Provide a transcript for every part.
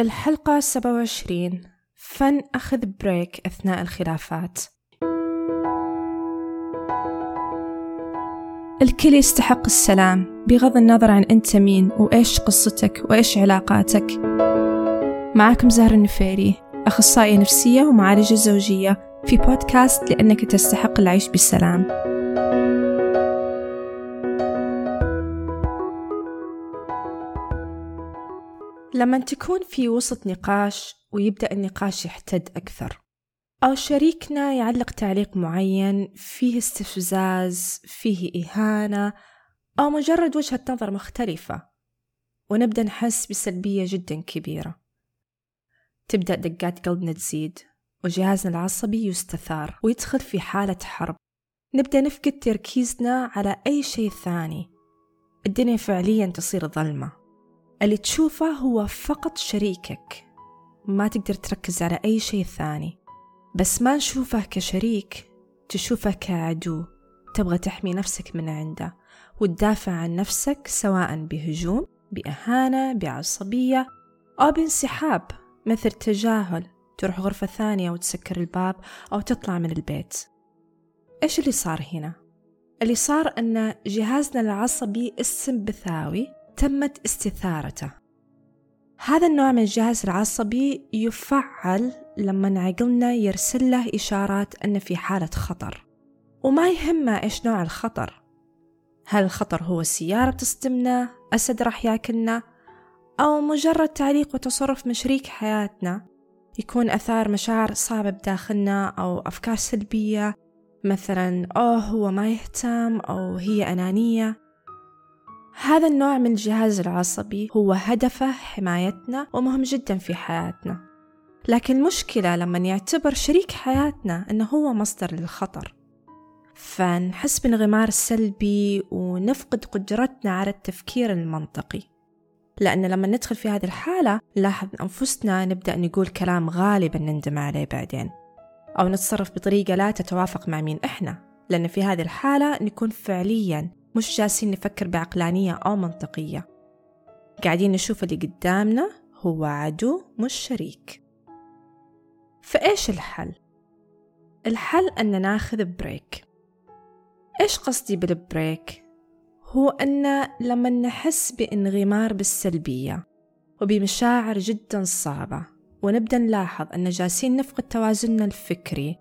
الحلقة 27 فن أخذ بريك أثناء الخلافات. الكل يستحق السلام بغض النظر عن أنت مين وإيش قصتك وإيش علاقاتك. معكم زهر النفيري أخصائية نفسية ومعالجة زوجية في بودكاست لأنك تستحق العيش بسلام. لما تكون في وسط نقاش ويبدأ النقاش يحتد أكثر. أو شريكنا يعلق تعليق معين فيه استفزاز فيه إهانة أو مجرد وجهة نظر مختلفة. ونبدأ نحس بسلبية جدا كبيرة. تبدأ دقات قلبنا تزيد وجهازنا العصبي يستثار ويدخل في حالة حرب. نبدأ نفقد تركيزنا على أي شيء ثاني. الدنيا فعليا تصير ظلمة. اللي تشوفه هو فقط شريكك. ما تقدر تركز على أي شيء ثاني. بس ما نشوفه كشريك تشوفه كعدو. تبغى تحمي نفسك من عنده. وتدافع عن نفسك سواء بهجوم بإهانة بعصبية أو بانسحاب. مثل تجاهل. تروح غرفة ثانية وتسكر الباب أو تطلع من البيت. إيش اللي صار هنا؟ اللي صار أن جهازنا العصبي السمبثاوي تمت استثارته. هذا النوع من الجهاز العصبي يفعل لما عقلنا يرسل له إشارات أن في حالة خطر. وما يهمه إيش نوع الخطر. هل الخطر هو سيارة بتصدمنا أسد راح ياكلنا أو مجرد تعليق وتصرف من شريك حياتنا. يكون أثار مشاعر صعبة بداخلنا أو أفكار سلبية. مثلا أوه هو ما يهتم أو هي أنانية هذا النوع من الجهاز العصبي هو هدفه حمايتنا ومهم جدا في حياتنا. لكن المشكلة لما يعتبر شريك حياتنا أنه هو مصدر للخطر. فنحس بانغمار سلبي ونفقد قدرتنا على التفكير المنطقي. لأن لما ندخل في هذه الحالة نلاحظ أنفسنا نبدأ نقول كلام غالبا نندم عليه بعدين. أو نتصرف بطريقة لا تتوافق مع مين إحنا. لأن في هذه الحالة نكون فعليا مش جالسين نفكر بعقلانية أو منطقية قاعدين نشوف اللي قدامنا هو عدو مش شريك فإيش الحل؟ الحل أن ناخذ break إيش قصدي بال break؟ هو أن لما نحس بانغمار بالسلبية وبمشاعر جدا صعبة ونبدأ نلاحظ أن جالسين نفقد توازننا الفكري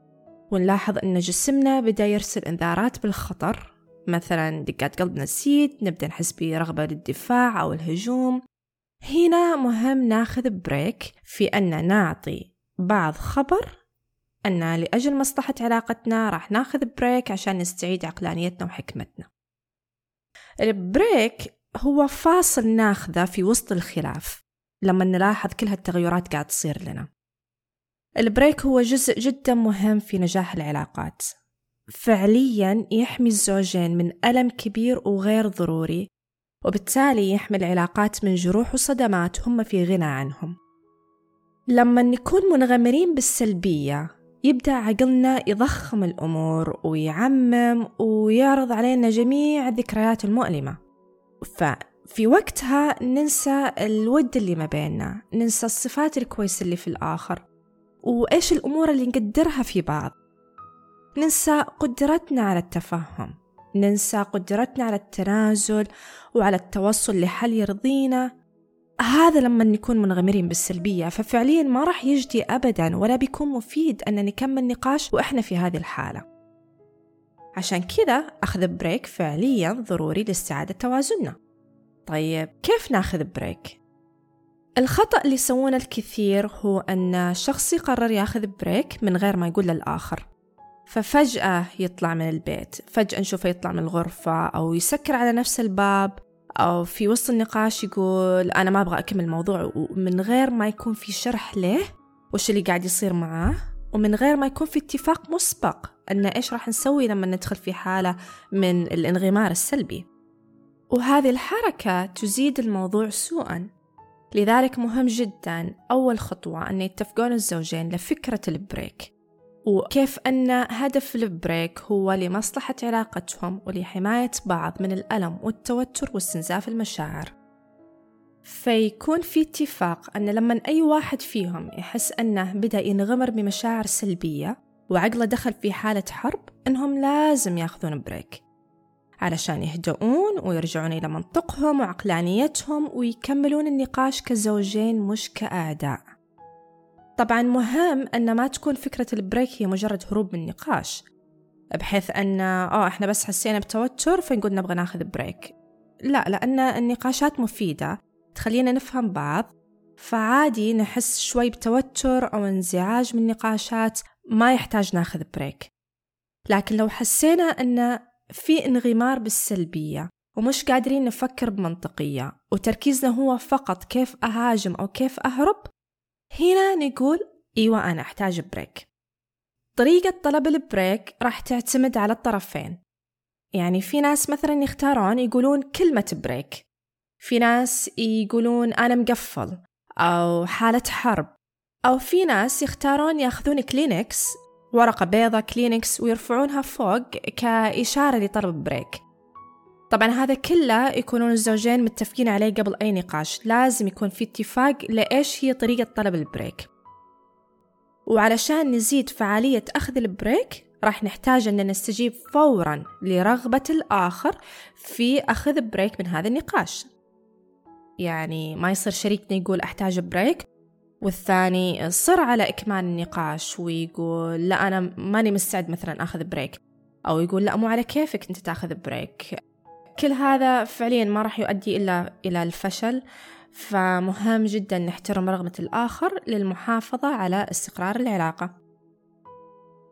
ونلاحظ أن جسمنا بدأ يرسل إنذارات بالخطر مثلا دقات قلبنا تزيد نبدأ نحس برغبة للدفاع أو الهجوم. هنا مهم ناخذ break في أن نعطي بعض خبر أن لأجل مصلحة علاقتنا راح ناخذ break عشان نستعيد عقلانيتنا وحكمتنا. ال break هو فاصل ناخذه في وسط الخلاف لما نلاحظ كل هالتغيرات قاعد تصير لنا. ال break هو جزء جدا مهم في نجاح العلاقات. فعليا يحمي الزوجين من ألم كبير وغير ضروري وبالتالي يحمي العلاقات من جروح وصدمات هم في غنى عنهم. لما نكون منغمرين بالسلبية يبدأ عقلنا يضخم الأمور ويعمم ويعرض علينا جميع الذكريات المؤلمة. ففي وقتها ننسى الود اللي ما بيننا ننسى الصفات الكويسة اللي في الآخر وإيش الأمور اللي نقدرها في بعض. ننسى قدرتنا على التفهم ننسى قدرتنا على التنازل وعلى التوصل لحل يرضينا. هذا لما نكون منغمرين بالسلبية ففعليا ما راح يجدي أبدا ولا بيكون مفيد أن نكمل نقاش وإحنا في هذه الحالة. عشان كذا أخذ break فعليا ضروري لاستعادة توازننا. طيب كيف ناخذ break؟ الخطأ اللي يسوونه الكثير هو أن شخص يقرر ياخذ break من غير ما يقول للآخر. ففجأة يطلع من البيت. فجأة نشوفه يطلع من الغرفة أو يسكر على نفس الباب أو في وسط النقاش يقول أنا ما أبغى أكمل الموضوع ومن غير ما يكون في شرح له وش اللي قاعد يصير معاه ومن غير ما يكون في اتفاق مسبق أن إيش راح نسوي لما ندخل في حالة من الانغمار السلبي. وهذه الحركة تزيد الموضوع سوءا. لذلك مهم جدا أول خطوة أن يتفقون الزوجين لفكرة ال break. وكيف أن هدف ال break هو لمصلحة علاقتهم ولحماية بعض من الألم والتوتر واستنزاف المشاعر. فيكون في اتفاق أن لما أي واحد فيهم يحس أنه بدأ ينغمر بمشاعر سلبية وعقله دخل في حالة حرب أنهم لازم ياخذون break علشان يهدؤون ويرجعون إلى منطقهم وعقلانيتهم ويكملون النقاش كزوجين مش كأعداء. طبعا مهم أن ما تكون فكرة ال break هي مجرد هروب من النقاش بحيث أن أوه إحنا بس حسينا بتوتر فنقول نبغى ناخذ break. لا لأن النقاشات مفيدة تخلينا نفهم بعض فعادي نحس شوي بتوتر أو انزعاج من النقاشات ما يحتاج ناخذ break. لكن لو حسينا أن في انغمار بالسلبية ومش قادرين نفكر بمنطقية وتركيزنا هو فقط كيف أهاجم أو كيف أهرب هنا نقول إيوة أنا أحتاج break طريقة طلب ال break راح تعتمد على الطرفين. يعني في ناس مثلا يختارون يقولون كلمة break في ناس يقولون أنا مقفل أو حالة حرب. أو في ناس يختارون يأخذون كلينكس ورقة بيضة كلينكس ويرفعونها فوق كإشارة لطلب break طبعا هذا كله يكونون الزوجين متفقين عليه قبل أي نقاش. لازم يكون في اتفاق لإيش هي طريقة طلب ال break. وعلشان نزيد فعالية أخذ ال break راح نحتاج أن نستجيب فورا لرغبة الآخر في أخذ break من هذا النقاش. يعني ما يصير شريكنا يقول أحتاج break والثاني يصر على إكمال النقاش ويقول لا أنا ماني مستعد مثلا أخذ break. أو يقول لا مو على كيفك أنت تأخذ break. كل هذا فعليا ما راح يؤدي إلا إلى الفشل. فمهم جدا نحترم رغبة الآخر للمحافظة على استقرار العلاقة.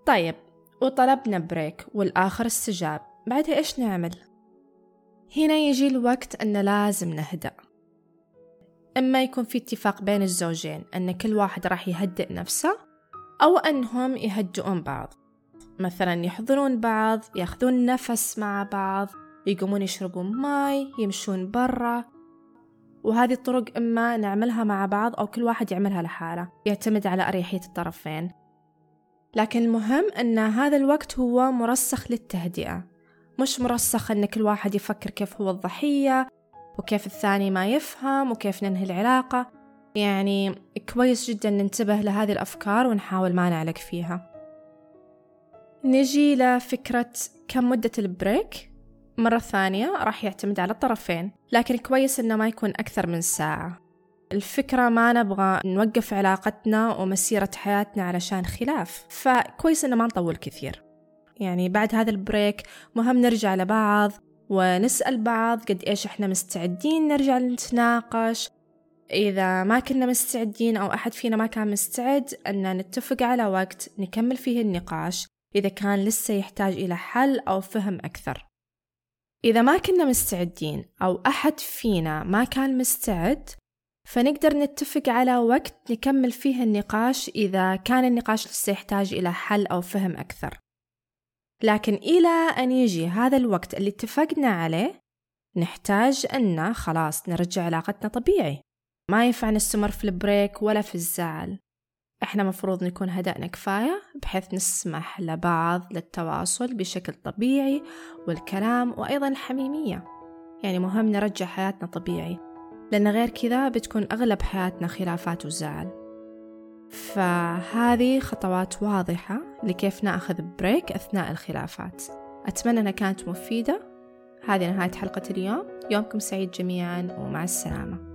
طيب وطلبنا break والآخر استجاب. بعدها إيش نعمل؟ هنا يجي الوقت أن لازم نهدأ. إما يكون في اتفاق بين الزوجين أن كل واحد راح يهدئ نفسه أو أنهم يهدئون بعض. مثلا يحضرون بعض يأخذون نفس مع بعض. يقومون يشربون ماي يمشون برا. وهذه الطرق إما نعملها مع بعض أو كل واحد يعملها لحاله يعتمد على أريحية الطرفين. لكن المهم أن هذا الوقت هو مرسخ للتهدئة. مش مرسخ أن كل واحد يفكر كيف هو الضحية وكيف الثاني ما يفهم وكيف ننهي العلاقة. يعني كويس جدا ننتبه لهذه الأفكار ونحاول ما نعلق فيها. نجي لفكرة كم مدة البريك؟ مرة ثانية راح يعتمد على الطرفين لكن كويس إنه ما يكون أكثر من ساعة. الفكرة ما نبغى نوقف علاقتنا ومسيرة حياتنا علشان خلاف فكويس إنه ما نطول كثير. يعني بعد هذا البريك مهم نرجع لبعض ونسأل بعض قد إيش إحنا مستعدين نرجع نتناقش. إذا ما كنا مستعدين أو أحد فينا ما كان مستعد أن نتفق على وقت نكمل فيه النقاش إذا كان لسه يحتاج إلى حل أو فهم أكثر. إذا ما كنا مستعدين أو أحد فينا ما كان مستعد فنقدر نتفق على وقت نكمل فيه النقاش إذا كان النقاش لسه يحتاج إلى حل أو فهم أكثر. لكن إلى أن يجي هذا الوقت اللي اتفقنا عليه نحتاج أن خلاص نرجع علاقتنا طبيعي. ما ينفع نستمر في البريك ولا في الزعل. إحنا مفروض نكون هدأنا كفاية بحيث نسمح لبعض للتواصل بشكل طبيعي والكلام وأيضا الحميمية. يعني مهم نرجع حياتنا طبيعي لأن غير كذا بتكون أغلب حياتنا خلافات وزعل. فهذه خطوات واضحة لكيف نأخذ بريك أثناء الخلافات. أتمنى أنها كانت مفيدة. هذه نهاية حلقة اليوم. يومكم سعيد جميعا ومع السلامة.